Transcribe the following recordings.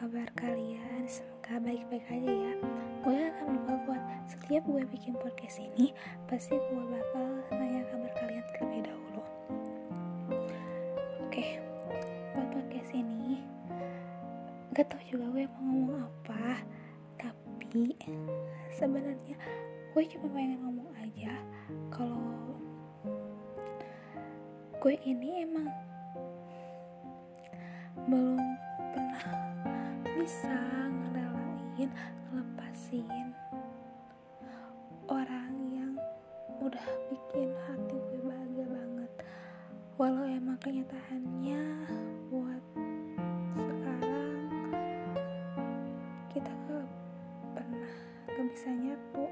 kabar kalian? Semoga baik-baik aja ya. Gue akan lupa buat setiap gue bikin podcast ini, pasti gue bakal nanya kabar kalian terlebih dahulu. Oke, buat podcast ini, gak tau juga gue mau ngomong apa, tapi sebenarnya gue cuma pengen ngomong aja kalau gue ini emang belum bisa ngerelain ngelepasin orang yang udah bikin hati gue bahagia banget. Walau emang kenyataannya buat sekarang kita gak pernah gak bisa nyatu.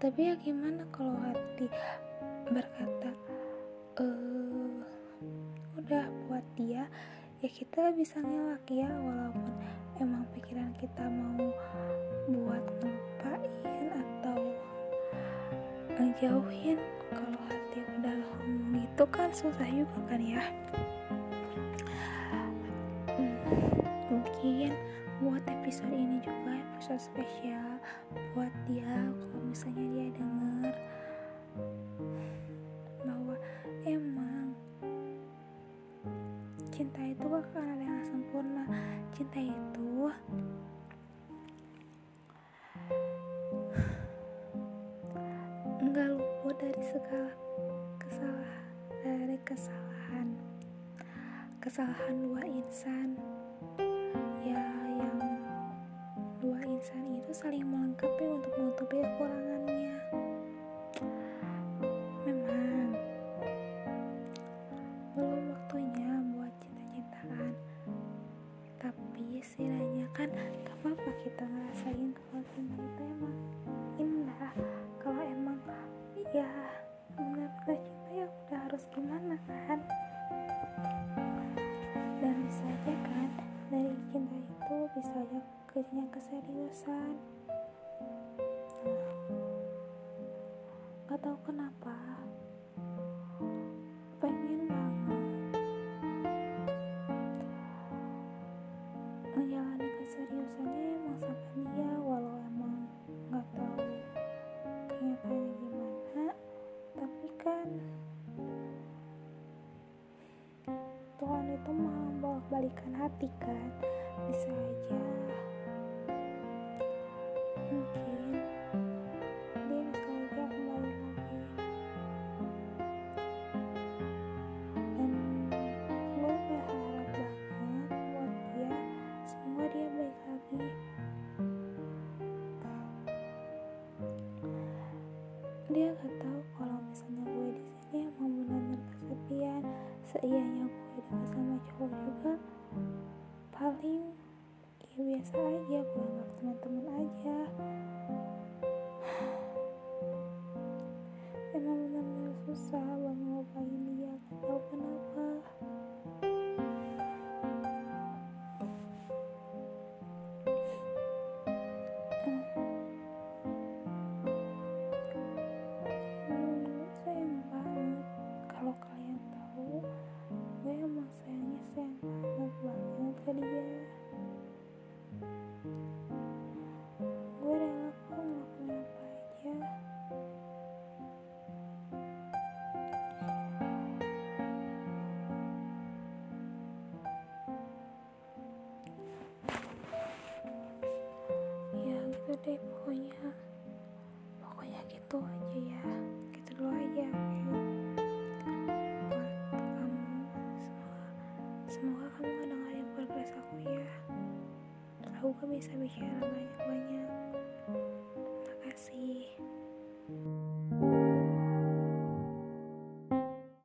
Tapi ya gimana kalau hati berkata eh udah buat dia ya kita bisa ngelak ya walaupun emang pikiran kita mau buat ngelupain atau ngejauhin kalau hati udah ngomong gitu kan susah juga kan ya. Hmm, mungkin buat episode ini juga episode spesial buat dia kalau misalnya dia denger cinta itu akan ada yang sempurna. Cinta itu nggak luput dari segala kesalahan dari kesalahan. Kesalahan dua insan. Ya yang dua insan itu saling melengkapi untuk menutupi kekurangannya tapi setidaknya kan gak apa-apa kita ngerasain kalau cinta itu emang indah. Kalau emang ya benar-benar cinta ya udah harus gimana kan? Dan bisa aja kan dari cinta itu bisa aja ke jenjang keseriusan. Nggak tahu kenapa. Pengen Tuhan itu mau bolak balikan hati kan? Bisa aja. Mungkin dia bisa aja kembali lagi. Dan gue berharap banget buat dia semoga dia baik lagi. Dia gak tahu kalau misalnya gue di sini emang benar-benar kesepian seianya paling ya biasa aja gue deh pokoknya. Pokoknya gitu aja ya. Gitu dulu aja buat kamu semoga semoga kamu ngedengerin progres aku ya. Aku gak bisa bicara banyak-banyak. Makasih